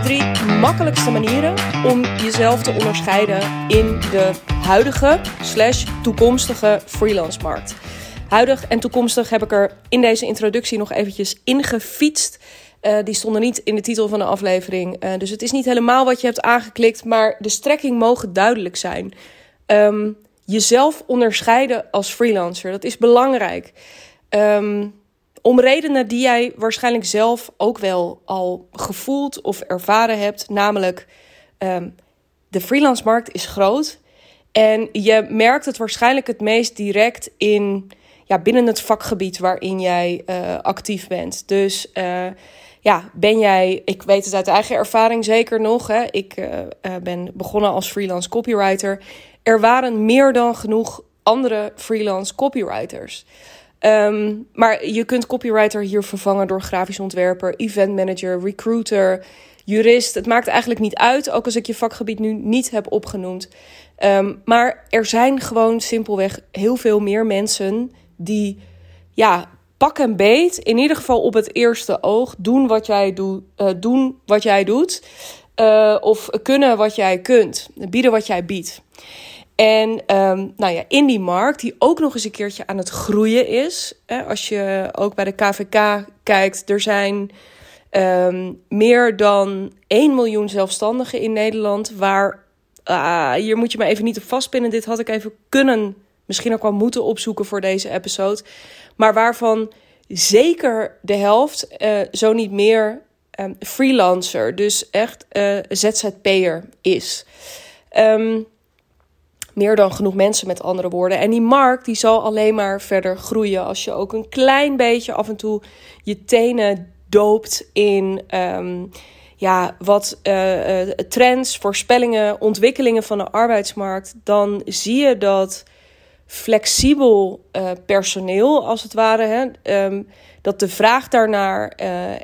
drie makkelijkste manieren om jezelf te onderscheiden in de huidige slash toekomstige freelance markt. Huidig en toekomstig heb ik er in deze introductie nog eventjes ingefietst. Uh, die stonden niet in de titel van de aflevering. Uh, dus het is niet helemaal wat je hebt aangeklikt, maar de strekking mogen duidelijk zijn. Um, jezelf onderscheiden als freelancer, dat is belangrijk. Um, om redenen die jij waarschijnlijk zelf ook wel al gevoeld of ervaren hebt. Namelijk, um, de freelance markt is groot. En je merkt het waarschijnlijk het meest direct in, ja, binnen het vakgebied waarin jij uh, actief bent. Dus uh, ja, ben jij, ik weet het uit eigen ervaring zeker nog. Hè, ik uh, ben begonnen als freelance copywriter. Er waren meer dan genoeg andere freelance copywriters. Um, maar je kunt copywriter hier vervangen door grafisch ontwerper, event manager, recruiter, jurist. Het maakt eigenlijk niet uit, ook als ik je vakgebied nu niet heb opgenoemd. Um, maar er zijn gewoon simpelweg heel veel meer mensen die, ja, pak en beet, in ieder geval op het eerste oog, doen wat jij, doet, uh, doen wat jij doet. Uh, of kunnen wat jij kunt, bieden wat jij biedt. En um, nou ja, in die markt, die ook nog eens een keertje aan het groeien is. Hè, als je ook bij de KVK kijkt, er zijn um, meer dan 1 miljoen zelfstandigen in Nederland. Waar, uh, hier moet je me even niet op vastpinnen. Dit had ik even kunnen, misschien ook wel moeten opzoeken voor deze episode. Maar waarvan zeker de helft, uh, zo niet meer, um, freelancer. Dus echt uh, ZZP'er is. Um, meer dan genoeg mensen, met andere woorden. En die markt die zal alleen maar verder groeien als je ook een klein beetje af en toe je tenen doopt in um, ja, wat uh, trends, voorspellingen, ontwikkelingen van de arbeidsmarkt. Dan zie je dat flexibel uh, personeel, als het ware, hè, um, dat de vraag daarnaar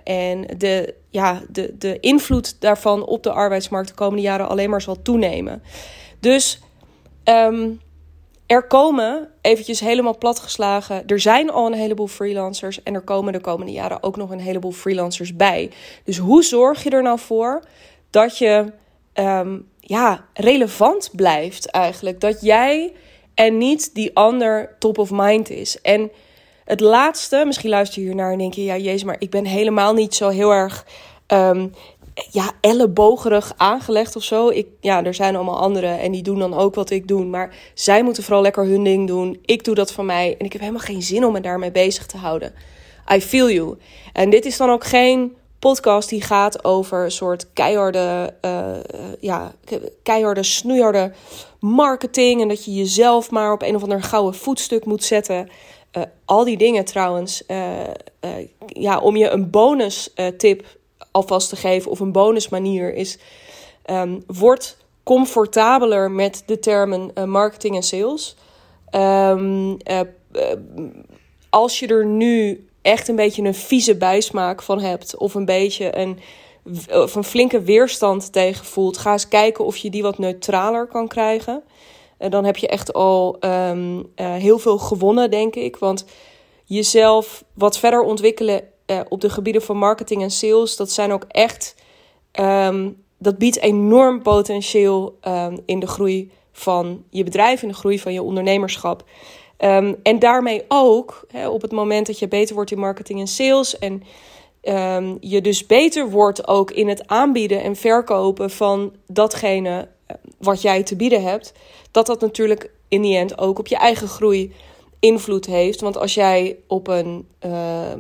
en de, ja, de, de invloed daarvan op de arbeidsmarkt de komende jaren alleen maar zal toenemen. Dus Um, er komen, eventjes helemaal platgeslagen, er zijn al een heleboel freelancers en er komen de komende jaren ook nog een heleboel freelancers bij. Dus hoe zorg je er nou voor dat je um, ja, relevant blijft eigenlijk? Dat jij en niet die ander top of mind is. En het laatste, misschien luister je hiernaar en denk je, ja jezus, maar ik ben helemaal niet zo heel erg um, ja, ellebogerig aangelegd of zo. Ik, ja, er zijn allemaal anderen en die doen dan ook wat ik doe. Maar zij moeten vooral lekker hun ding doen. Ik doe dat van mij en ik heb helemaal geen zin om me daarmee bezig te houden. I feel you. En dit is dan ook geen podcast die gaat over een soort keiharde, uh, ja, keiharde, snoeiharde marketing. En dat je jezelf maar op een of ander gouden voetstuk moet zetten. Uh, al die dingen trouwens. Ja, om je een bonus tip alvast te geven of een bonusmanier is: um, word comfortabeler met de termen uh, marketing en sales. Um, uh, uh, als je er nu echt een beetje een vieze bijsmaak van hebt, of een beetje een, of een flinke weerstand tegen voelt, ga eens kijken of je die wat neutraler kan krijgen. En dan heb je echt al um, heel veel gewonnen, denk ik. Want jezelf wat verder ontwikkelen uh, op de gebieden van marketing en sales, dat zijn ook echt. Um, dat biedt enorm potentieel um, in de groei van je bedrijf, in de groei van je ondernemerschap. Um, en daarmee ook hè, op het moment dat je beter wordt in marketing en sales en je dus beter wordt ook in het aanbieden en verkopen van datgene eh, wat jij te bieden hebt, dat dat natuurlijk in die end ook op je eigen groei invloed heeft. Want als jij op een uh,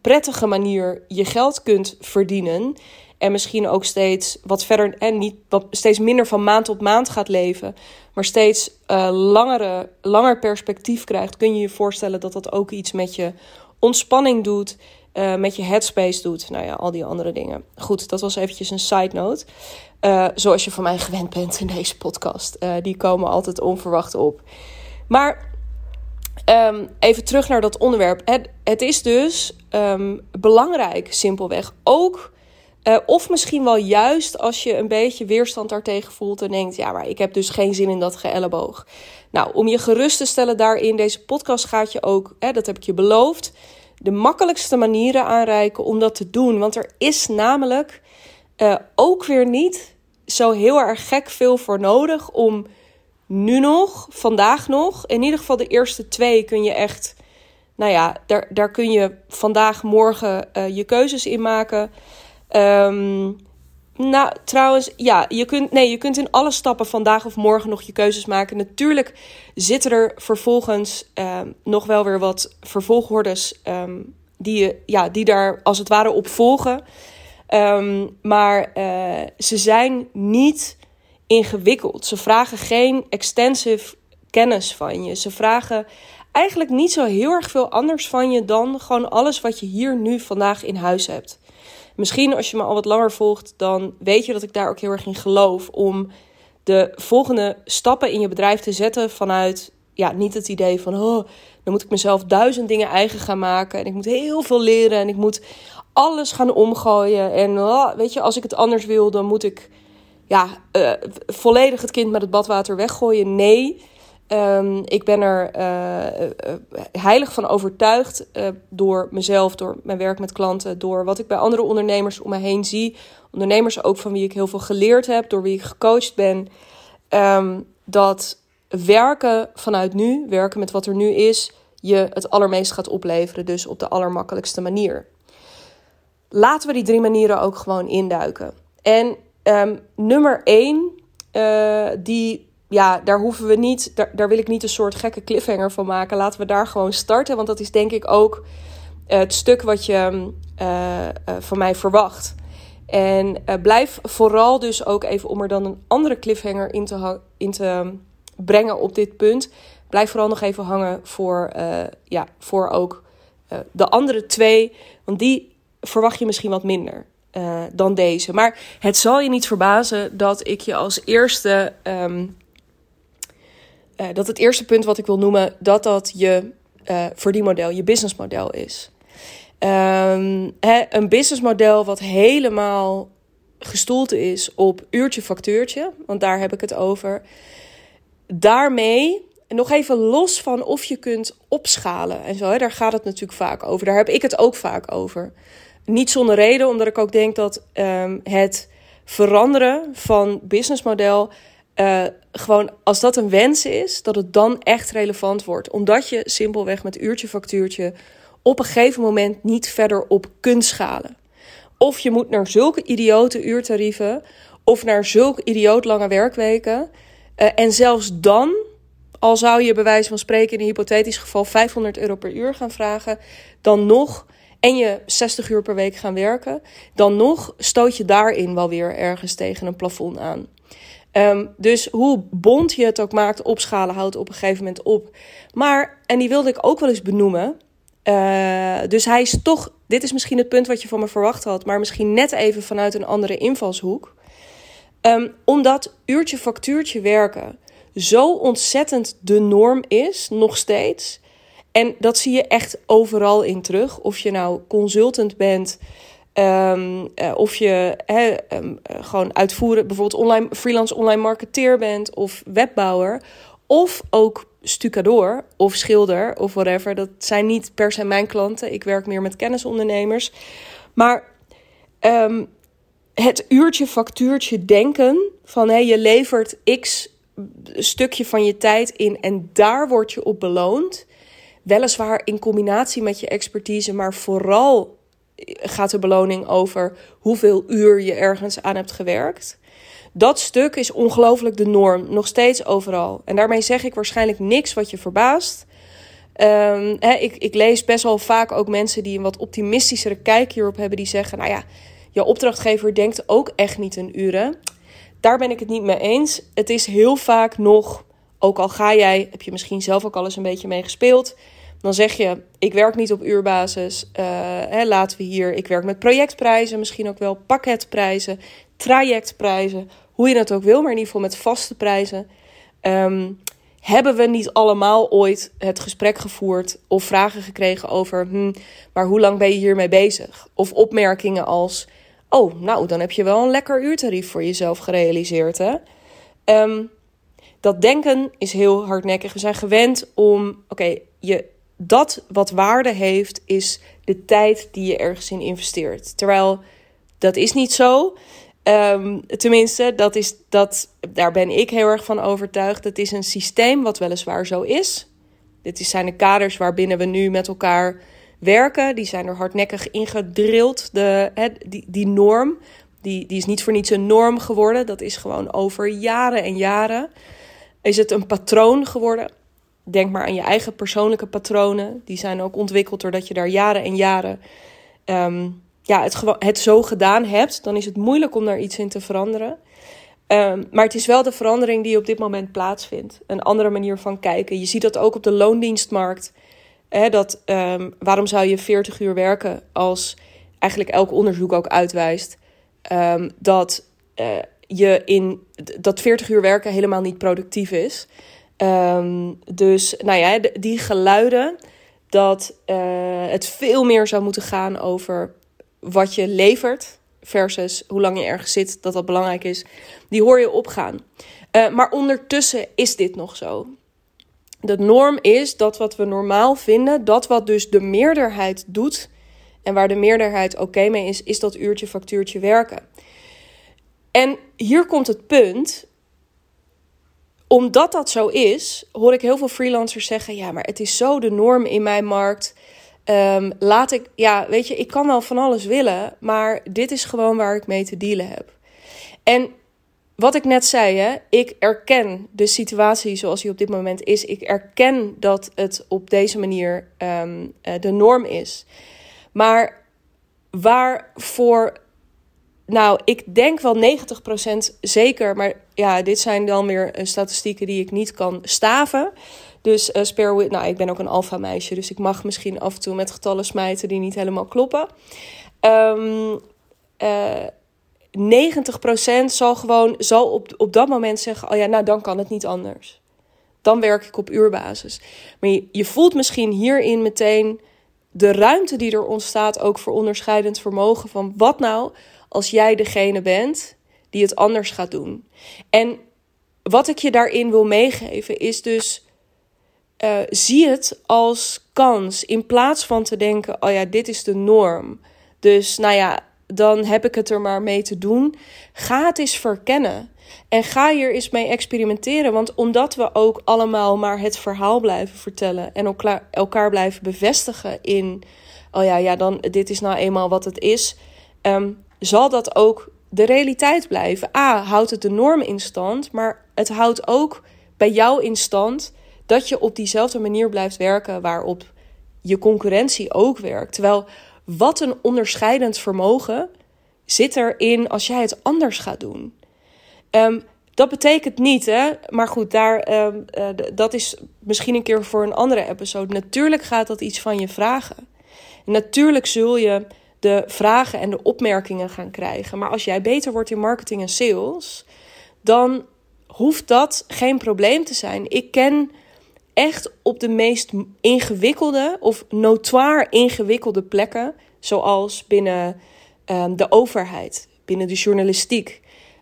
prettige manier je geld kunt verdienen. En misschien ook steeds wat verder en niet wat steeds minder van maand tot maand gaat leven. Maar steeds uh, langere, langer perspectief krijgt. Kun je je voorstellen dat dat ook iets met je ontspanning doet. Uh, met je headspace doet. Nou ja, al die andere dingen. Goed, dat was eventjes een side note. Uh, zoals je van mij gewend bent in deze podcast. die komen altijd onverwacht op. Maar Um, even terug naar dat onderwerp. Het, het is dus um, belangrijk, simpelweg. Ook, uh, of misschien wel juist als je een beetje weerstand daartegen voelt en denkt: ja, maar ik heb dus geen zin in dat geëlleboog. Nou, om je gerust te stellen daarin, deze podcast gaat je ook, hè, dat heb ik je beloofd, de makkelijkste manieren aanreiken om dat te doen. Want er is namelijk uh, ook weer niet zo heel erg gek veel voor nodig om nu nog, vandaag nog, in ieder geval de eerste twee kun je echt, nou ja, daar, daar kun je vandaag, morgen uh, je keuzes in maken. Um, nou, trouwens, ja, je kunt, nee, je kunt in alle stappen vandaag of morgen nog je keuzes maken. Natuurlijk zitten er vervolgens um, nog wel weer wat vervolghordes um, die, je, ja, die daar als het ware op volgen. Maar uh, ze zijn niet ingewikkeld. Ze vragen geen extensive kennis van je. Ze vragen eigenlijk niet zo heel erg veel anders van je dan gewoon alles wat je hier nu vandaag in huis hebt. Misschien als je me al wat langer volgt, dan weet je dat ik daar ook heel erg in geloof om de volgende stappen in je bedrijf te zetten vanuit ja, niet het idee van oh, dan moet ik mezelf duizend dingen eigen gaan maken en ik moet heel veel leren en ik moet alles gaan omgooien en oh, weet je, als ik het anders wil, dan moet ik ja, uh, volledig het kind met het badwater weggooien. Nee, um, ik ben er uh, heilig van overtuigd door mezelf, door mijn werk met klanten, door wat ik bij andere ondernemers om me heen zie. Ondernemers ook van wie ik heel veel geleerd heb, door wie ik gecoacht ben. Um, dat werken vanuit nu, werken met wat er nu is, je het allermeest gaat opleveren. Dus op de allermakkelijkste manier. Laten we die drie manieren ook gewoon induiken. En um, nummer één, uh, die, ja, daar hoeven we niet, daar, wil ik niet een soort gekke cliffhanger van maken. Laten we daar gewoon starten, want dat is denk ik ook het stuk wat je uh, uh, van mij verwacht. En blijf vooral dus ook even om er dan een andere cliffhanger in te, in te brengen op dit punt. Blijf vooral nog even hangen voor, ja, voor ook de andere twee. Want die verwacht je misschien wat minder uh, dan deze. Maar het zal je niet verbazen dat ik je als eerste. Um, uh, dat het eerste punt wat ik wil noemen, dat dat je uh, verdienmodel, je businessmodel is. Um, hè, een businessmodel wat helemaal gestoeld is op uurtje factuurtje, want daar heb ik het over. Daarmee nog even los van of je kunt opschalen en zo, hè, daar gaat het natuurlijk vaak over. Daar heb ik het ook vaak over. Niet zonder reden, omdat ik ook denk dat um, het veranderen van businessmodel. Uh, gewoon als dat een wens is, dat het dan echt relevant wordt. Omdat je simpelweg met uurtje factuurtje op een gegeven moment niet verder op kunt schalen. Of je moet naar zulke idiote uurtarieven of naar zulke idioot lange werkweken. Uh, en zelfs dan, al zou je bij wijze van spreken in een hypothetisch geval 500 euro per uur gaan vragen, dan nog en je 60 uur per week gaan werken, dan nog stoot je daarin wel weer ergens tegen een plafond aan. Um, dus hoe bond je het ook maakt, opschalen houdt op een gegeven moment op. Maar, en die wilde ik ook wel eens benoemen. Uh, dus hij is toch, dit is misschien het punt wat je van me verwacht had, maar misschien net even vanuit een andere invalshoek. Um, omdat uurtje factuurtje werken zo ontzettend de norm is, nog steeds. En dat zie je echt overal in terug. Of je nou consultant bent, um, uh, of je he, um, gewoon uitvoeren, bijvoorbeeld online, freelance online marketeer bent, of webbouwer, of ook stucador of schilder of whatever. Dat zijn niet per se mijn klanten. Ik werk meer met kennisondernemers. Maar um, het uurtje factuurtje denken van hey, je levert x stukje van je tijd in en daar word je op beloond Weliswaar in combinatie met je expertise, maar vooral gaat de beloning over hoeveel uur je ergens aan hebt gewerkt. Dat stuk is ongelooflijk de norm, nog steeds overal. En daarmee zeg ik waarschijnlijk niks wat je verbaast. Um, ik, ik lees best wel vaak ook mensen die een wat optimistischere kijk hierop hebben, die zeggen: Nou ja, je opdrachtgever denkt ook echt niet in uren. Daar ben ik het niet mee eens. Het is heel vaak nog, ook al ga jij, heb je misschien zelf ook al eens een beetje mee gespeeld. Dan zeg je, ik werk niet op uurbasis. Uh, hè, laten we hier, ik werk met projectprijzen, misschien ook wel pakketprijzen, trajectprijzen, hoe je het ook wil, maar in ieder geval met vaste prijzen. Um, hebben we niet allemaal ooit het gesprek gevoerd of vragen gekregen over, hm, maar hoe lang ben je hiermee bezig? Of opmerkingen als, oh, nou, dan heb je wel een lekker uurtarief voor jezelf gerealiseerd, hè? Um, dat denken is heel hardnekkig. We zijn gewend om, oké, je dat wat waarde heeft, is de tijd die je ergens in investeert. Terwijl dat is niet zo. Ehm, tenminste, dat is, dat, daar ben ik heel erg van overtuigd. Het is een systeem wat weliswaar zo is. Dit zijn de kaders waarbinnen we nu met elkaar werken. Die zijn er hardnekkig ingedrild. De, die, die norm, die, die is niet voor niets een norm geworden. Dat is gewoon over jaren en jaren. Is het een patroon geworden? Denk maar aan je eigen persoonlijke patronen. Die zijn ook ontwikkeld doordat je daar jaren en jaren ehm, ja, het, het zo gedaan hebt. Dan is het moeilijk om daar iets in te veranderen. Ehm, maar het is wel de verandering die op dit moment plaatsvindt. Een andere manier van kijken. Je ziet dat ook op de loondienstmarkt. Hè, dat, um, waarom zou je 40 uur werken als eigenlijk elk onderzoek ook uitwijst dat uh, je in dat 40 uur werken helemaal niet productief is. Ehm, dus nou ja, die geluiden dat uh, het veel meer zou moeten gaan over wat je levert versus hoe lang je ergens zit, dat dat belangrijk is, die hoor je opgaan. Uh, maar ondertussen is dit nog zo. De norm is dat wat we normaal vinden, dat wat dus de meerderheid doet en waar de meerderheid oké mee is, is dat uurtje factuurtje werken. En hier komt het punt. Omdat dat zo is, hoor ik heel veel freelancers zeggen: ja, maar het is zo de norm in mijn markt. Um, laat ik, ja, weet je, ik kan wel van alles willen, maar dit is gewoon waar ik mee te dealen heb. En wat ik net zei, hè, ik erken de situatie zoals die op dit moment is. Ik erken dat het op deze manier um, de norm is. Maar waarvoor nou, ik denk wel 90% zeker. Maar ja, dit zijn dan weer eh, statistieken die ik niet kan staven. Dus uh, spare nou, ik ben ook een alfa meisje. Dus ik mag misschien af en toe met getallen smijten die niet helemaal kloppen. Um, uh, 90% zal gewoon zal op, op dat moment zeggen: Oh ja, nou dan kan het niet anders. Dan werk ik op uurbasis. Maar je, je voelt misschien hierin meteen de ruimte die er ontstaat, ook voor onderscheidend vermogen. Van wat nou als jij degene bent die het anders gaat doen. En wat ik je daarin wil meegeven is dus. Uh, zie het als kans in plaats van te denken: oh ja, dit is de norm. Dus nou ja, dan heb ik het er maar mee te doen. Ga het eens verkennen. En ga hier eens mee experimenteren. Want omdat we ook allemaal maar het verhaal blijven vertellen en elkaar, blijven bevestigen in: oh ja, ja, dan dit is nou eenmaal wat het is. Um, zal dat ook de realiteit blijven. A, houdt het de norm in stand, maar het houdt ook bij jou in stand dat je op diezelfde manier blijft werken waarop je concurrentie ook werkt. Terwijl wat een onderscheidend vermogen zit erin als jij het anders gaat doen. Um, dat betekent niet, hè, maar goed, daar, um, uh, dat is misschien een keer voor een andere episode. Natuurlijk gaat dat iets van je vragen. natuurlijk zul je de vragen en de opmerkingen gaan krijgen. Maar als jij beter wordt in marketing en sales, dan hoeft dat geen probleem te zijn. Ik ken echt op de meest ingewikkelde of notoir ingewikkelde plekken, zoals binnen um, de overheid, binnen de journalistiek,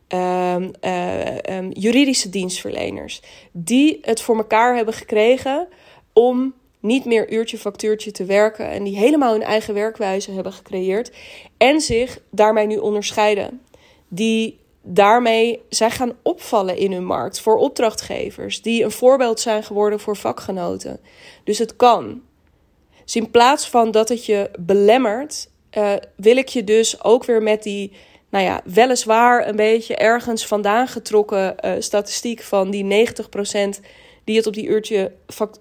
um, uh, um, juridische dienstverleners, die het voor elkaar hebben gekregen om niet meer uurtje factuurtje te werken en die helemaal hun eigen werkwijze hebben gecreëerd en zich daarmee nu onderscheiden. Die daarmee zij gaan opvallen in hun markt voor opdrachtgevers, die een voorbeeld zijn geworden voor vakgenoten. Dus het kan. Dus in plaats van dat het je belemmert, uh, wil ik je dus ook weer met die, nou ja, weliswaar een beetje ergens vandaan getrokken uh, statistiek van die 90% die het op die uurtje,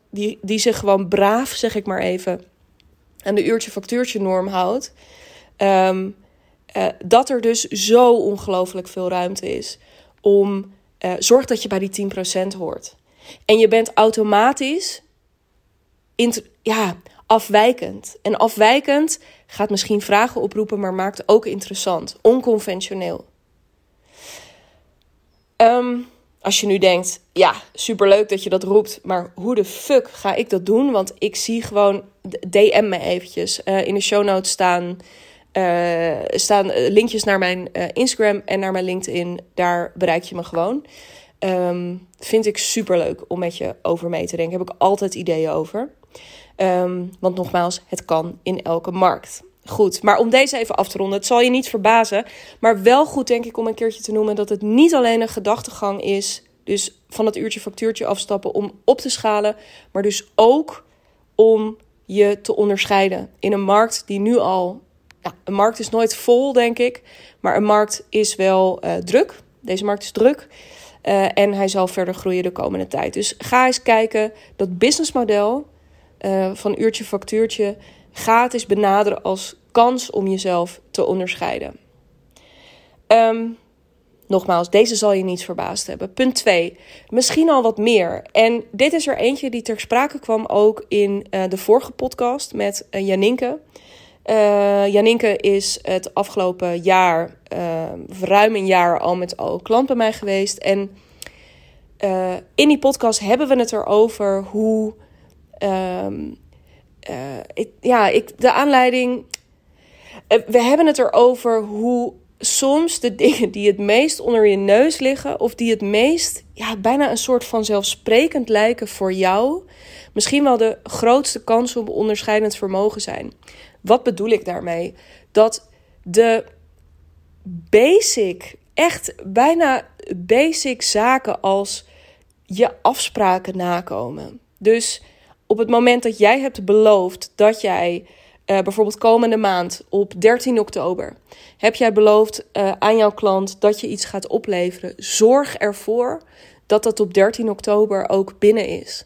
die, die zich gewoon braaf, zeg ik maar even, aan de uurtje factuurtje norm houdt. Um, uh, dat er dus zo ongelooflijk veel ruimte is om. Uh, zorg dat je bij die 10% hoort. En je bent automatisch ja, afwijkend. En afwijkend gaat misschien vragen oproepen, maar maakt ook interessant. Onconventioneel. Um, als je nu denkt, ja, superleuk dat je dat roept, maar hoe de fuck ga ik dat doen? Want ik zie gewoon, DM me eventjes. Uh, in de show notes staan, uh, staan linkjes naar mijn Instagram en naar mijn LinkedIn. Daar bereik je me gewoon. Um, vind ik superleuk om met je over mee te denken. Heb ik altijd ideeën over. Um, want nogmaals, het kan in elke markt. Goed. Maar om deze even af te ronden, het zal je niet verbazen. Maar wel goed, denk ik, om een keertje te noemen dat het niet alleen een gedachtegang is. Dus van het uurtje factuurtje afstappen om op te schalen. Maar dus ook om je te onderscheiden in een markt die nu al. Nou, een markt is nooit vol, denk ik. Maar een markt is wel uh, druk. Deze markt is druk. Uh, en hij zal verder groeien de komende tijd. Dus ga eens kijken. Dat businessmodel uh, van uurtje factuurtje. Ga het eens benaderen als kans om jezelf te onderscheiden. Um, nogmaals, deze zal je niet verbaasd hebben. Punt 2. Misschien al wat meer. En dit is er eentje die ter sprake kwam ook in uh, de vorige podcast met Janinke. Uh, Janinke is het afgelopen jaar, ruim een jaar al met al klant bij mij geweest. En in die podcast hebben we het erover hoe. Um, ik, ja, ik, de aanleiding. we hebben het erover hoe soms de dingen die het meest onder je neus liggen, of die het meest, ja, bijna een soort van zelfsprekend lijken voor jou, misschien wel de grootste kans op onderscheidend vermogen zijn. Wat bedoel ik daarmee? Dat de basic, echt bijna basic zaken als je afspraken nakomen. Dus op het moment dat jij hebt beloofd dat jij uh, bijvoorbeeld komende maand op 13 oktober heb jij beloofd uh, aan jouw klant dat je iets gaat opleveren. Zorg ervoor dat dat op 13 oktober ook binnen is.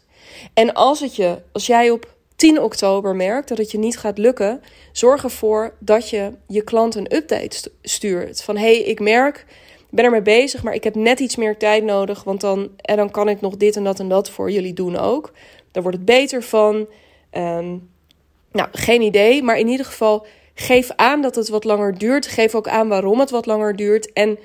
En als, het je, als jij op 10 oktober merkt dat het je niet gaat lukken, zorg ervoor dat je je klant een update stuurt. Van hey, ik merk, ik ben ermee bezig, maar ik heb net iets meer tijd nodig, want dan, en dan kan ik nog dit en dat en dat voor jullie doen ook. Daar wordt het beter van. Um, nou, geen idee, maar in ieder geval geef aan dat het wat langer duurt. Geef ook aan waarom het wat langer duurt en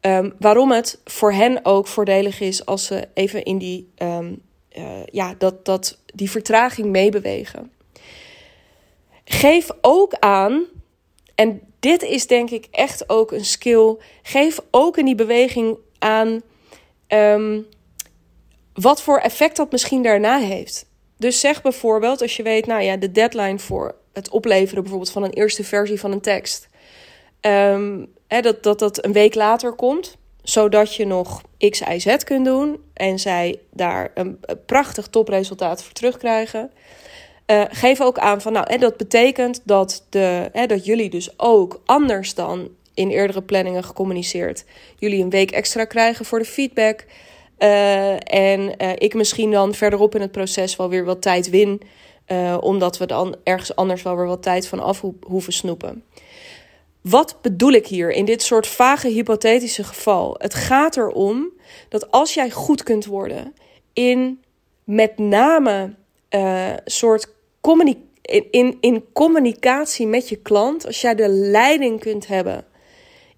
um, waarom het voor hen ook voordelig is als ze even in die, um, uh, ja, dat, dat, die vertraging meebewegen. Geef ook aan, en dit is denk ik echt ook een skill. Geef ook in die beweging aan wat voor effect dat misschien daarna heeft. Dus zeg bijvoorbeeld, als je weet, nou ja, de deadline voor het opleveren bijvoorbeeld van een eerste versie van een tekst, um, hè, dat, dat dat een week later komt, zodat je nog X, Y, Z kunt doen en zij daar een, prachtig topresultaat voor terugkrijgen. Uh, geef ook aan van, nou, en dat betekent dat, de, hè, dat jullie dus ook anders dan in eerdere planningen gecommuniceerd, jullie een week extra krijgen voor de feedback. Uh, en uh, ik misschien dan verderop in het proces wel weer wat tijd win. Uh, omdat we dan ergens anders wel weer wat tijd van af ho hoeven snoepen. Wat bedoel ik hier in dit soort vage hypothetische geval? Het gaat erom dat als jij goed kunt worden in met name soort in, in communicatie met je klant, als jij de leiding kunt hebben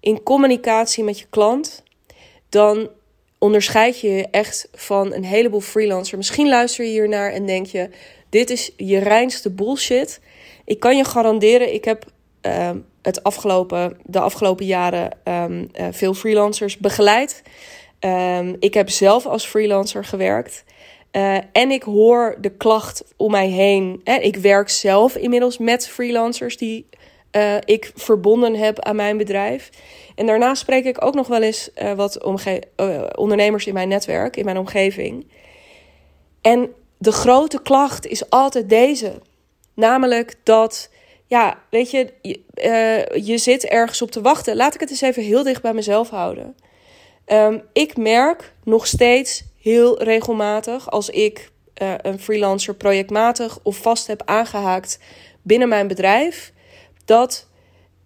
in communicatie met je klant, dan onderscheid je je echt van een heleboel freelancers. Misschien luister je hier naar en denk je: dit is je reinste bullshit. Ik kan je garanderen, ik heb uh, het afgelopen, de afgelopen jaren um, uh, veel freelancers begeleid. Um, ik heb zelf als freelancer gewerkt. Uh, en ik hoor de klacht om mij heen. En ik werk zelf inmiddels met freelancers die uh, ik verbonden heb aan mijn bedrijf. En daarnaast spreek ik ook nog wel eens uh, wat uh, ondernemers in mijn netwerk, in mijn omgeving. En de grote klacht is altijd deze. Namelijk dat, ja, weet je, je, je zit ergens op te wachten. Laat ik het eens even heel dicht bij mezelf houden. Um, ik merk nog steeds heel regelmatig als ik een freelancer projectmatig of vast heb aangehaakt binnen mijn bedrijf dat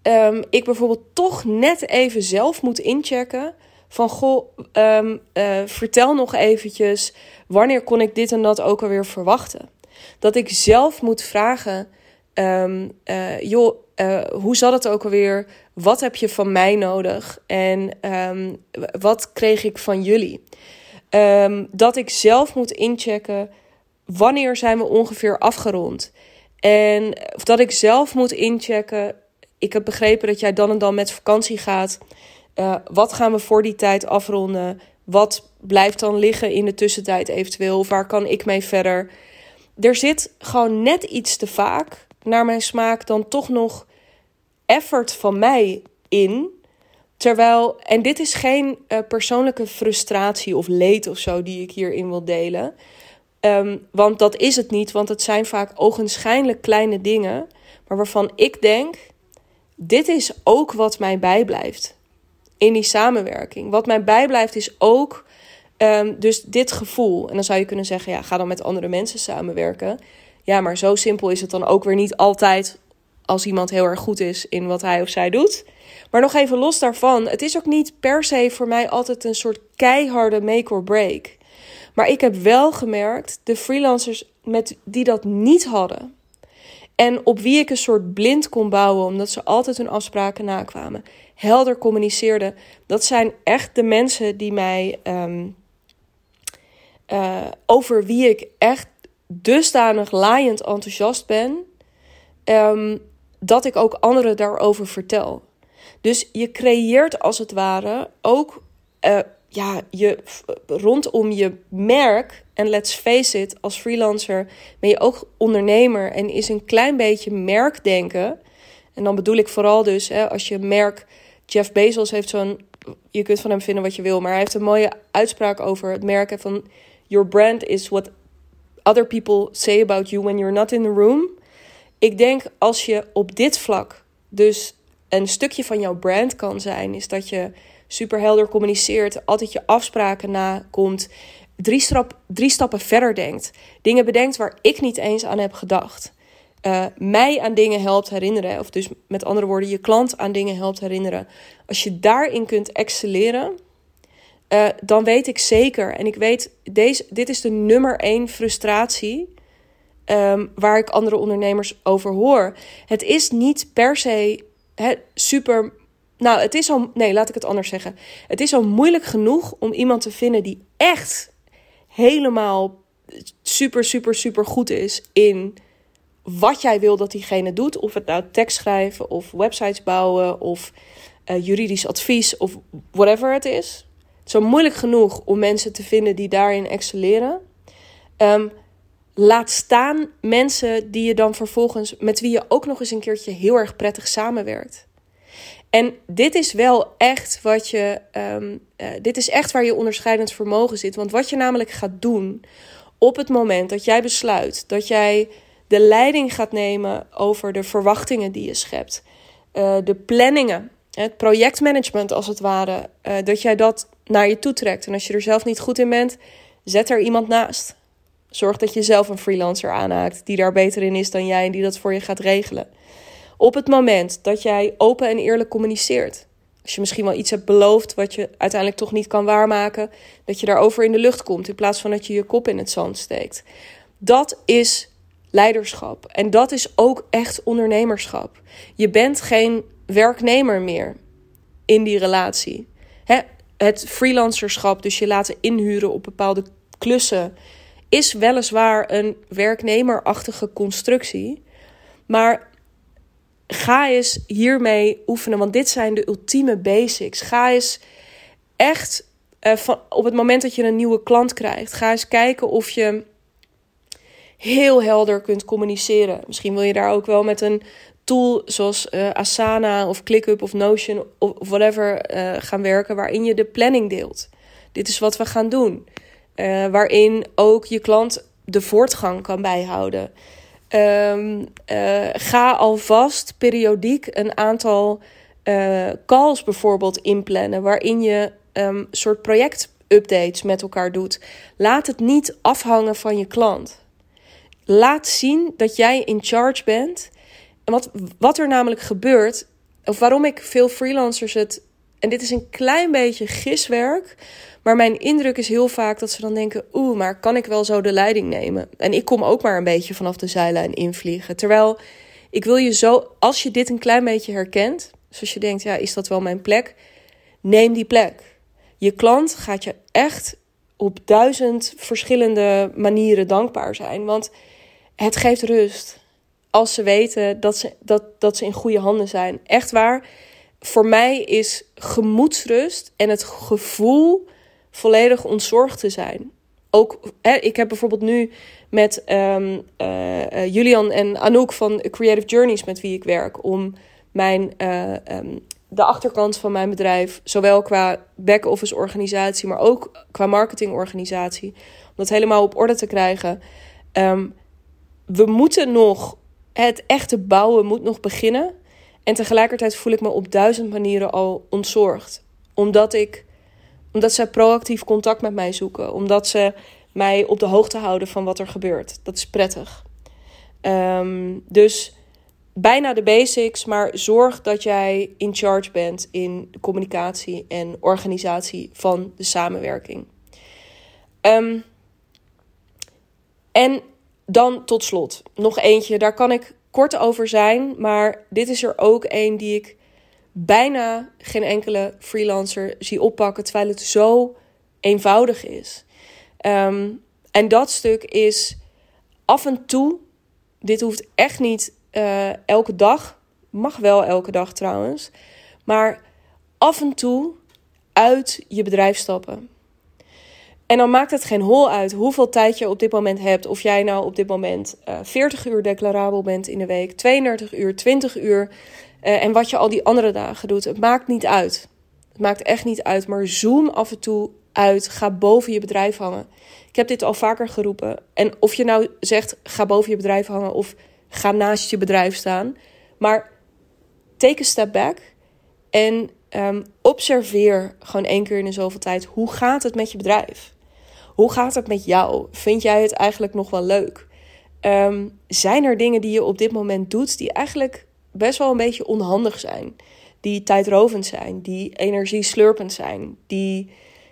um, ik bijvoorbeeld toch net even zelf moet inchecken. Van goh, um, uh, vertel nog eventjes wanneer kon ik dit en dat ook alweer verwachten. Dat ik zelf moet vragen, um, uh, joh, uh, hoe zat het ook alweer? Wat heb je van mij nodig? En wat kreeg ik van jullie? Dat ik zelf moet inchecken wanneer zijn we ongeveer afgerond. En of dat ik zelf moet inchecken. Ik heb begrepen dat jij dan en dan met vakantie gaat. Uh, wat gaan we voor die tijd afronden? Wat blijft dan liggen in de tussentijd eventueel? Of waar kan ik mee verder? Er zit gewoon net iets te vaak, naar mijn smaak, dan toch nog effort van mij in. Terwijl, en dit is geen uh, persoonlijke frustratie of leed of zo die ik hierin wil delen. Um, want dat is het niet, want het zijn vaak ogenschijnlijk kleine dingen. Maar waarvan ik denk, dit is ook wat mij bijblijft in die samenwerking. Wat mij bijblijft is ook um, dus dit gevoel. En dan zou je kunnen zeggen, ja, ga dan met andere mensen samenwerken. Ja, maar zo simpel is het dan ook weer niet altijd als iemand heel erg goed is in wat hij of zij doet. Maar nog even los daarvan, het is ook niet per se voor mij altijd een soort keiharde make or break. Maar ik heb wel gemerkt, de freelancers met, die dat niet hadden. En op wie ik een soort blind kon bouwen, omdat ze altijd hun afspraken nakwamen. Helder communiceerden. Dat zijn echt de mensen die mij. Um, uh, over wie ik echt dusdanig laaiend enthousiast ben. Um, dat ik ook anderen daarover vertel. Dus je creëert als het ware ook uh, ja, je, rondom je merk. En let's face it, als freelancer ben je ook ondernemer en is een klein beetje merkdenken. En dan bedoel ik vooral dus, hè, als je merk. Jeff Bezos heeft zo'n. Je kunt van hem vinden wat je wil, maar hij heeft een mooie uitspraak over het merken van. Your brand is what other people say about you when you're not in the room. Ik denk als je op dit vlak dus een stukje van jouw brand kan zijn, is dat je super helder communiceert, altijd je afspraken nakomt, drie, drie stappen verder denkt, dingen bedenkt waar ik niet eens aan heb gedacht. Uh, mij aan dingen helpt herinneren, of dus met andere woorden, je klant aan dingen helpt herinneren. Als je daarin kunt excelleren, uh, dan weet ik zeker, en ik weet, deze, dit is de nummer één frustratie um, waar ik andere ondernemers over hoor. Het is niet per se super nou, het is al. Nee, laat ik het anders zeggen. Het is al moeilijk genoeg om iemand te vinden die echt helemaal super, super, super goed is in wat jij wil dat diegene doet. Of het nou tekst schrijven, of websites bouwen, of uh, juridisch advies, of whatever het is. Het is al moeilijk genoeg om mensen te vinden die daarin excelleren. Um, laat staan mensen die je dan vervolgens, met wie je ook nog eens een keertje heel erg prettig samenwerkt. En dit is wel echt wat je. Um, uh, dit is echt waar je onderscheidend vermogen zit. Want wat je namelijk gaat doen op het moment dat jij besluit dat jij de leiding gaat nemen over de verwachtingen die je schept, uh, de planningen, het projectmanagement als het ware, uh, dat jij dat naar je toe trekt. En als je er zelf niet goed in bent, zet er iemand naast. Zorg dat je zelf een freelancer aanhaakt die daar beter in is dan jij en die dat voor je gaat regelen. Op het moment dat jij open en eerlijk communiceert. Als je misschien wel iets hebt beloofd wat je uiteindelijk toch niet kan waarmaken, dat je daarover in de lucht komt in plaats van dat je je kop in het zand steekt. Dat is leiderschap. En dat is ook echt ondernemerschap. Je bent geen werknemer meer in die relatie. het freelancerschap, dus je laten inhuren op bepaalde klussen, is weliswaar een werknemerachtige constructie. Maar ga eens hiermee oefenen, want dit zijn de ultieme basics. Ga eens echt uh, van, op het moment dat je een nieuwe klant krijgt, ga eens kijken of je heel helder kunt communiceren. Misschien wil je daar ook wel met een tool zoals uh, Asana of ClickUp of Notion of whatever uh, gaan werken, waarin je de planning deelt. Dit is wat we gaan doen. waarin ook je klant de voortgang kan bijhouden. Um, uh, ga alvast periodiek een aantal uh, calls bijvoorbeeld inplannen, waarin je um, soort projectupdates met elkaar doet. Laat het niet afhangen van je klant. Laat zien dat jij in charge bent. En wat, wat er namelijk gebeurt, of waarom ik veel freelancers het. En dit is een klein beetje giswerk. Maar mijn indruk is heel vaak dat ze dan denken: oeh, maar kan ik wel zo de leiding nemen? En ik kom ook maar een beetje vanaf de zijlijn invliegen. Terwijl ik wil je zo, als je dit een klein beetje herkent, zoals je denkt: ja, is dat wel mijn plek? Neem die plek. Je klant gaat je echt op duizend verschillende manieren dankbaar zijn. Want het geeft rust als ze weten dat ze, dat, dat ze in goede handen zijn. Echt waar. Voor mij is gemoedsrust en het gevoel volledig ontzorgd te zijn. Ook, hè, ik heb bijvoorbeeld nu met um, uh, Julian en Anouk van Creative Journeys, met wie ik werk, om mijn, eh, ehm, de achterkant van mijn bedrijf, zowel qua back-office organisatie, maar ook qua marketingorganisatie, om dat helemaal op orde te krijgen. Ehm, we moeten nog, het echte bouwen moet nog beginnen. En tegelijkertijd voel ik me op duizend manieren al ontzorgd. Omdat ik, omdat ze proactief contact met mij zoeken. Omdat ze mij op de hoogte houden van wat er gebeurt. Dat is prettig. Ehm, dus bijna de basics, maar zorg dat jij in charge bent in communicatie en organisatie van de samenwerking. Um, en dan tot slot nog eentje, daar kan ik kort over zijn, maar dit is er ook een die ik bijna geen enkele freelancer zie oppakken, terwijl het zo eenvoudig is. Ehm, en dat stuk is af en toe, dit hoeft echt niet uh, elke dag, mag wel elke dag trouwens, maar af en toe uit je bedrijf stappen. En dan maakt het geen hol uit hoeveel tijd je op dit moment hebt. Of jij nou op dit moment uh, eh, 40 uur declarabel bent in de week, 32 uur, 20 uur. Uh, en wat je al die andere dagen doet. Het maakt niet uit. Het maakt echt niet uit. Maar zoom af en toe uit. Ga boven je bedrijf hangen. Ik heb dit al vaker geroepen. En of je nou zegt ga boven je bedrijf hangen of ga naast je bedrijf staan. Maar take a step back. En um, observeer gewoon één keer in de zoveel tijd. Hoe gaat het met je bedrijf? Hoe gaat het met jou? Vind jij het eigenlijk nog wel leuk? Ehm, zijn er dingen die je op dit moment doet die eigenlijk best wel een beetje onhandig zijn? Die tijdrovend zijn, die energieslurpend zijn, die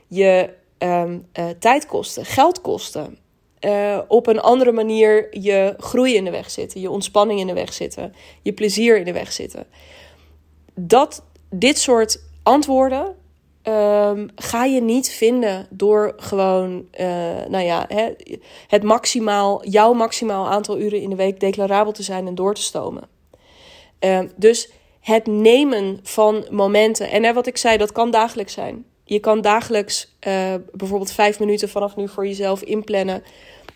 je um, uh, tijd kosten, geld kosten. Uh, op een andere manier je groei in de weg zitten, je ontspanning in de weg zitten, je plezier in de weg zitten. Dat dit soort antwoorden um, ga je niet vinden door gewoon, uh, nou ja, hè, het maximaal, jouw maximaal aantal uren in de week declarabel te zijn en door te stomen. Um, dus het nemen van momenten. En hè, wat ik zei, dat kan dagelijks zijn. Je kan dagelijks uh, bijvoorbeeld vijf minuten vanaf nu voor jezelf inplannen.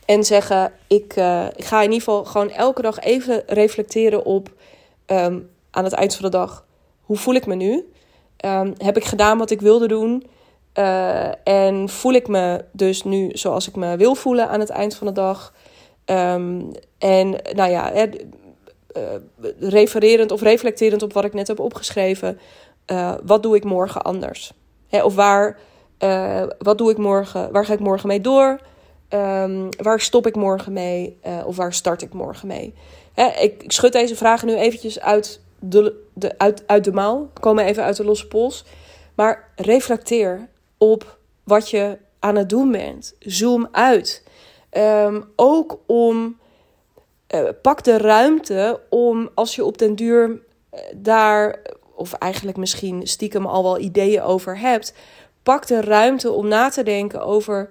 En zeggen: ik, uh, ik ga in ieder geval gewoon elke dag even reflecteren op um, aan het eind van de dag. Hoe voel ik me nu? um, heb ik gedaan wat ik wilde doen. Uh, en voel ik me dus nu zoals ik me wil voelen aan het eind van de dag. En nou ja, refererend of reflecterend op wat ik net heb opgeschreven. Uh, wat doe ik morgen anders? Hè, of waar, wat doe ik morgen? Waar ga ik morgen mee door? Um, waar stop ik morgen mee? of waar start ik morgen mee? Hè, ik, schud deze vragen nu eventjes uit de, de, uit, uit de mouw, komen even uit de losse pols. Maar reflecteer op wat je aan het doen bent. Zoom uit. Um, ook om. Uh, pak de ruimte om als je op den duur uh, daar, of eigenlijk misschien stiekem al wel ideeën over hebt, pak de ruimte om na te denken over.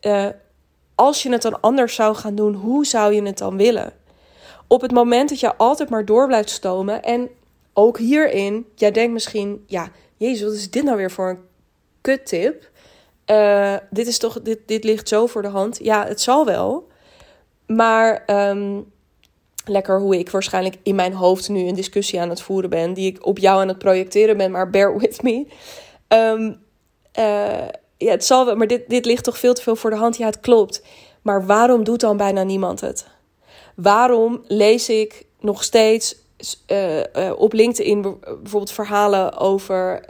Uh, als je het dan anders zou gaan doen, hoe zou je het dan willen? op het moment dat je altijd maar door blijft stomen. En ook hierin, jij denkt misschien, ja, Jezus, wat is dit nou weer voor een kuttip? Uh, dit is toch, dit, dit ligt zo voor de hand. Ja, het zal wel. Maar um, lekker hoe ik waarschijnlijk in mijn hoofd nu een discussie aan het voeren ben, die ik op jou aan het projecteren ben, maar bear with me. Um, uh, ja, het zal wel, maar dit, dit ligt toch veel te veel voor de hand. Ja, het klopt. Maar waarom doet dan bijna niemand het? Waarom lees ik nog steeds uh, uh, op LinkedIn bijvoorbeeld verhalen over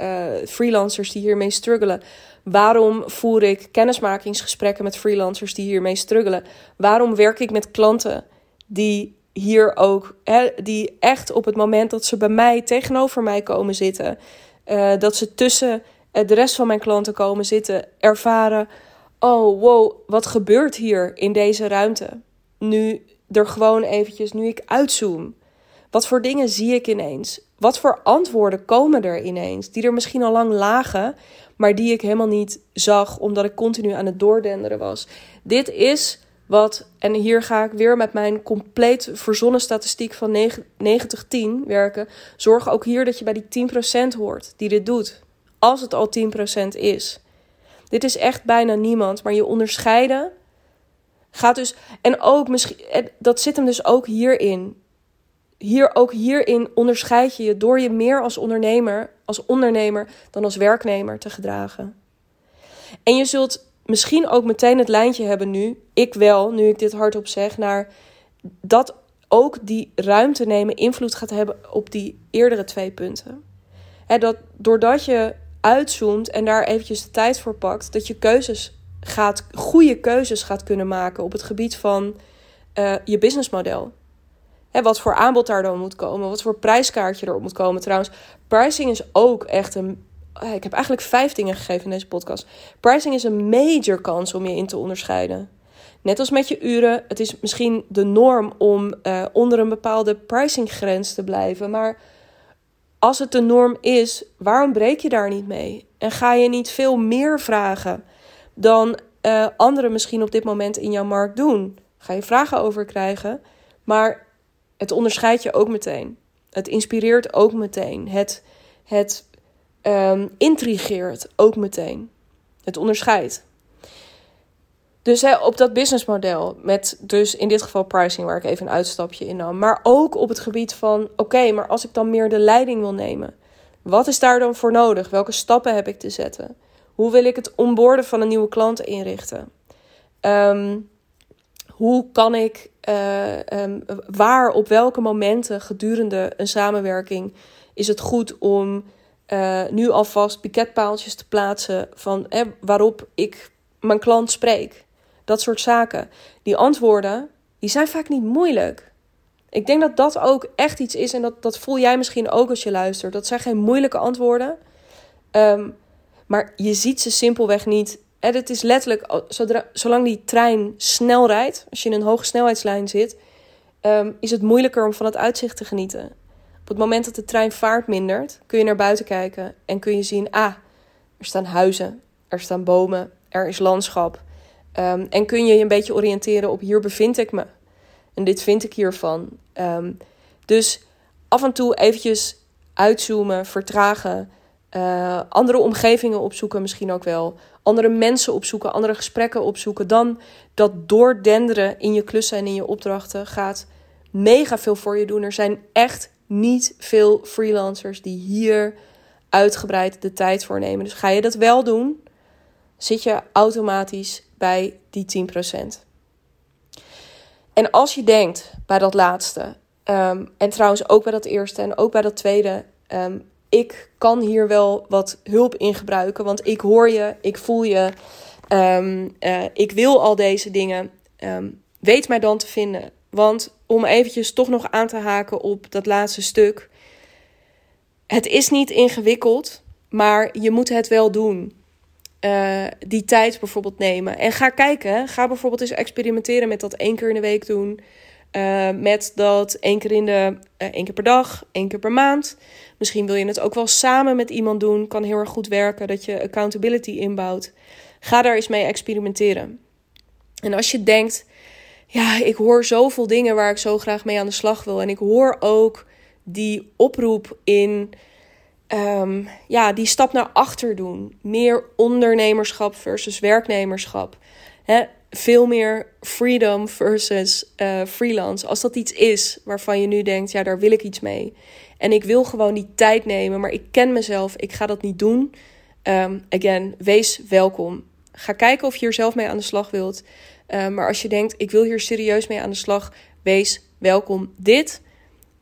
freelancers die hiermee struggelen? Waarom voer ik kennismakingsgesprekken met freelancers die hiermee struggelen? Waarom werk ik met klanten die hier ook, hè, die echt op het moment dat ze bij mij tegenover mij komen zitten, dat ze tussen de rest van mijn klanten komen zitten, ervaren: oh wow, wat gebeurt hier in deze ruimte? Nu er gewoon eventjes, nu ik uitzoom. Wat voor dingen zie ik ineens? Wat voor antwoorden komen er ineens? Die er misschien al lang lagen, maar die ik helemaal niet zag, omdat ik continu aan het doordenderen was. Dit is wat, en hier ga ik weer met mijn compleet verzonnen statistiek van 90-10 werken. Zorg ook hier dat je bij die 10% hoort die dit doet. Als het al 10% is. Dit is echt bijna niemand, maar je onderscheiden Gaat dus, en ook misschien, dat zit hem dus ook hierin. Hier, ook hierin onderscheid je je door je meer als ondernemer, als ondernemer dan als werknemer te gedragen. En je zult misschien ook meteen het lijntje hebben nu, ik wel, nu ik dit hardop zeg, naar dat ook die ruimte nemen invloed gaat hebben op die eerdere twee punten. He, dat doordat je uitzoomt en daar eventjes de tijd voor pakt, dat je keuzes gaat, goede keuzes gaat kunnen maken op het gebied van uh, je businessmodel. He, wat voor aanbod daar dan moet komen, wat voor prijskaartje erop moet komen. Trouwens, pricing is ook echt een. Eh, ik heb eigenlijk vijf dingen gegeven in deze podcast. Pricing is een major kans om je in te onderscheiden. Net als met je uren, het is misschien de norm om uh, onder een bepaalde pricinggrens te blijven. Maar als het de norm is, waarom breek je daar niet mee? En ga je niet veel meer vragen dan uh, anderen misschien op dit moment in jouw markt doen? Ga je vragen over krijgen, maar het onderscheidt je ook meteen. Het inspireert ook meteen. Het, het um, intrigeert ook meteen. Het onderscheidt. Dus op dat businessmodel, met dus in dit geval pricing, waar ik even een uitstapje in nam. Maar ook op het gebied van: oké, maar als ik dan meer de leiding wil nemen, wat is daar dan voor nodig? Welke stappen heb ik te zetten? Hoe wil ik het onboorden van een nieuwe klant inrichten? Um, hoe kan ik, uh, um, waar, op welke momenten gedurende een samenwerking is het goed om uh, nu alvast piketpaaltjes te plaatsen van eh, waarop ik mijn klant spreek? Dat soort zaken. Die antwoorden, die zijn vaak niet moeilijk. Ik denk dat dat ook echt iets is en dat, dat voel jij misschien ook als je luistert. Dat zijn geen moeilijke antwoorden. Um, maar je ziet ze simpelweg niet. En het is letterlijk, zolang die trein snel rijdt, als je in een hoge snelheidslijn zit, um, is het moeilijker om van het uitzicht te genieten. Op het moment dat de trein vaart mindert, kun je naar buiten kijken en kun je zien: ah, er staan huizen, er staan bomen, er is landschap. Um, en kun je je een beetje oriënteren op hier bevind ik me. En dit vind ik hiervan. Um, dus af en toe eventjes uitzoomen, vertragen. Uh, andere omgevingen opzoeken misschien ook wel. Andere mensen opzoeken, andere gesprekken opzoeken. Dan dat doordenderen in je klussen en in je opdrachten gaat mega veel voor je doen. Er zijn echt niet veel freelancers die hier uitgebreid de tijd voor nemen. Dus ga je dat wel doen, zit je automatisch bij die 10%. En als je denkt bij dat laatste, um, en trouwens ook bij dat eerste en ook bij dat tweede, um, ik kan hier wel wat hulp in gebruiken, want ik hoor je, ik voel je, um, uh, ik wil al deze dingen. weet mij dan te vinden. Want om eventjes toch nog aan te haken op dat laatste stuk. Het is niet ingewikkeld, maar je moet het wel doen. Uh, die tijd bijvoorbeeld nemen. En ga kijken. Ga bijvoorbeeld eens experimenteren met dat één keer in de week doen. Uh, met dat één keer, in de, uh, één keer per dag, één keer per maand. Misschien wil je het ook wel samen met iemand doen. Kan heel erg goed werken dat je accountability inbouwt. Ga daar eens mee experimenteren. En als je denkt, ja, ik hoor zoveel dingen waar ik zo graag mee aan de slag wil. En ik hoor ook die oproep in um, ja, die stap naar achter doen. Meer ondernemerschap versus werknemerschap. He, veel meer freedom versus uh, freelance. Als dat iets is waarvan je nu denkt, ja, daar wil ik iets mee. En ik wil gewoon die tijd nemen, maar ik ken mezelf, ik ga dat niet doen. Um, again, wees welkom. Ga kijken of je er zelf mee aan de slag wilt. Uh, maar als je denkt, ik wil hier serieus mee aan de slag, wees welkom. Dit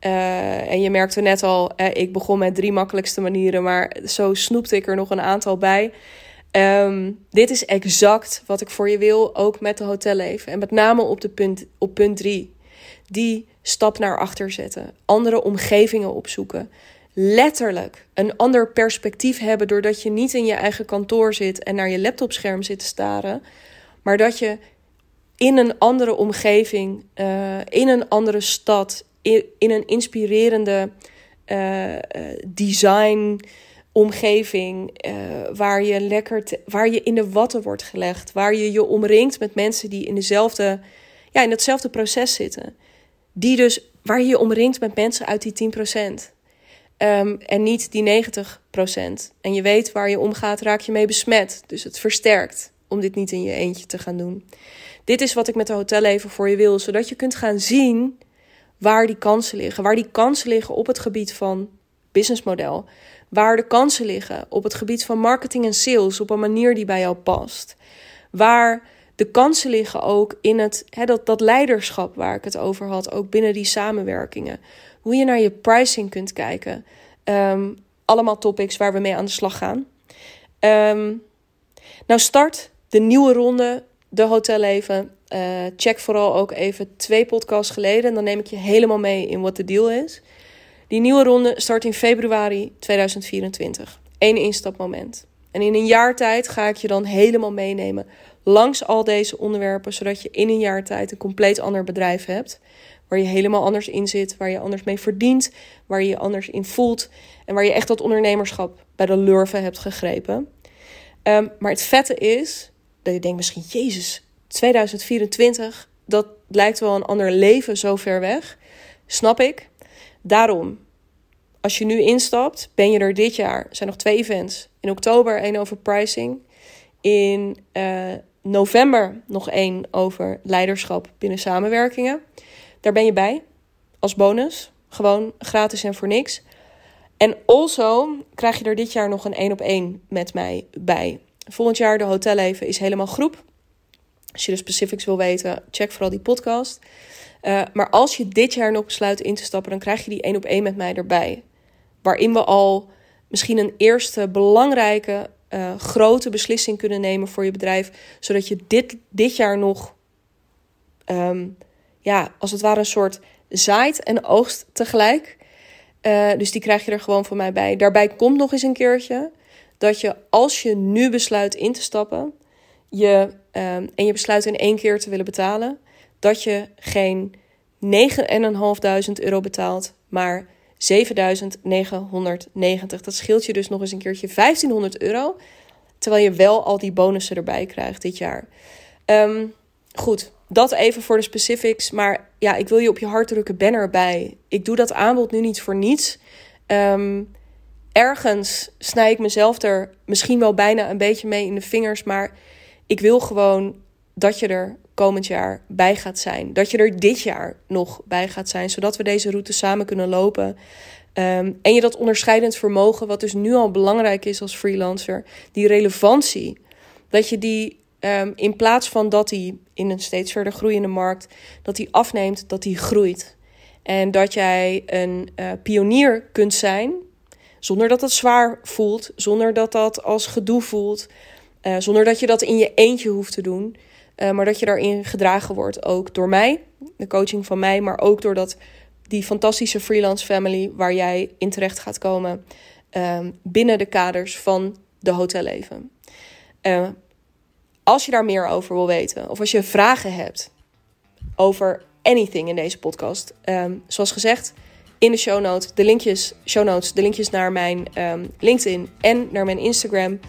uh, en je merkte net al, uh, ik begon met drie makkelijkste manieren, maar zo snoepte ik er nog een aantal bij. Um, dit is exact wat ik voor je wil, ook met de hotelleven. En met name op, de punt, op punt drie. Die stap naar achter zetten. Andere omgevingen opzoeken. Letterlijk een ander perspectief hebben doordat je niet in je eigen kantoor zit en naar je laptopscherm zit te staren. Maar dat je in een andere omgeving, uh, in een andere stad, in, een inspirerende uh, design omgeving uh, waar je lekker waar je in de watten wordt gelegd, waar je je omringt met mensen die in dezelfde ja, in hetzelfde proces zitten. Die dus waar je je omringt met mensen uit die 10%. Um, ehm, en niet die 90%. En je weet waar je omgaat, raak je mee besmet. Dus het versterkt om dit niet in je eentje te gaan doen. Dit is wat ik met de hotelleven voor je wil, zodat je kunt gaan zien waar die kansen liggen. Waar die kansen liggen op het gebied van businessmodel. Waar de kansen liggen op het gebied van marketing en sales op een manier die bij jou past. Waar de kansen liggen ook in het, hè, dat, dat leiderschap waar ik het over had, ook binnen die samenwerkingen. Hoe je naar je pricing kunt kijken. Ehm, allemaal topics waar we mee aan de slag gaan. Ehm, nou, start de nieuwe ronde, de hotelleven. Uh, check vooral ook even twee podcasts geleden. Dan neem ik je helemaal mee in wat de deal is. Die nieuwe ronde start in februari 2024. Eén instapmoment. En in een jaar tijd ga ik je dan helemaal meenemen langs al deze onderwerpen, zodat je in een jaar tijd een compleet ander bedrijf hebt. Waar je helemaal anders in zit, waar je anders mee verdient, waar je je anders in voelt en waar je echt dat ondernemerschap bij de lurven hebt gegrepen. Um, maar het vette is dat je denkt misschien, Jezus, 2024, dat lijkt wel een ander leven zo ver weg. Snap ik. Daarom, als je nu instapt, ben je er dit jaar. Er zijn nog twee events. In oktober één over pricing. In uh, november nog één over leiderschap binnen samenwerkingen. Daar ben je bij als bonus. Gewoon gratis en voor niks. En also krijg je er dit jaar nog een één op één met mij bij. Volgend jaar de hotelleven is helemaal groep. Als je de specifics wil weten, check vooral die podcast. Uh, maar als je dit jaar nog besluit in te stappen, dan krijg je die één op één met mij erbij. Waarin we al misschien een eerste belangrijke uh, grote beslissing kunnen nemen voor je bedrijf. Zodat je dit, dit jaar nog, um, ja, als het ware een soort zaait en oogst tegelijk. Uh, dus die krijg je er gewoon van mij bij. Daarbij komt nog eens een keertje dat je als je nu besluit in te stappen, je, um, en je besluit in één keer te willen betalen, dat je geen 9.500 euro betaalt, maar 7990. Dat scheelt je dus nog eens een keertje 1500 euro. Terwijl je wel al die bonussen erbij krijgt dit jaar. Um, goed, dat even voor de specifics. Maar ja, ik wil je op je hart drukken, ben erbij. Ik doe dat aanbod nu niet voor niets. Um, ergens snij ik mezelf er misschien wel bijna een beetje mee in de vingers. Maar ik wil gewoon dat je er komend jaar bij gaat zijn. Dat je er dit jaar nog bij gaat zijn, zodat we deze route samen kunnen lopen. Um, en je dat onderscheidend vermogen, wat dus nu al belangrijk is als freelancer, die relevantie, dat je die um, in plaats van dat die in een steeds verder groeiende markt, dat die afneemt, dat die groeit. En dat jij een uh, pionier kunt zijn, zonder dat dat zwaar voelt, zonder dat dat als gedoe voelt, uh, zonder dat je dat in je eentje hoeft te doen. Uh, maar dat je daarin gedragen wordt ook door mij, de coaching van mij, maar ook door dat, die fantastische freelance family waar jij in terecht gaat komen uh, binnen de kaders van de hotelleven. Uh, als je daar meer over wil weten of als je vragen hebt over anything in deze podcast, um, zoals gezegd, in de show notes, de linkjes, show notes, de linkjes naar mijn um, LinkedIn en naar mijn Instagram.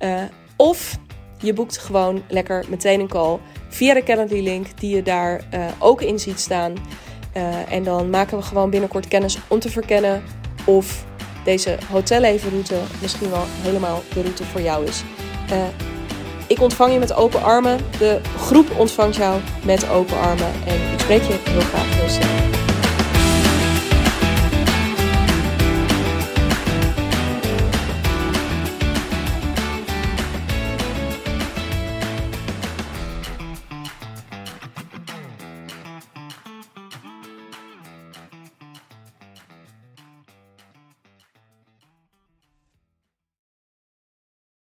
Uh, of je boekt gewoon lekker meteen een call via de Calendly link die je daar uh, ook in ziet staan. Uh, en dan maken we gewoon binnenkort kennis om te verkennen of deze hotellevenroute misschien wel helemaal de route voor jou is. Uh, ik ontvang je met open armen. De groep ontvangt jou met open armen. En ik spreek je heel graag heel snel.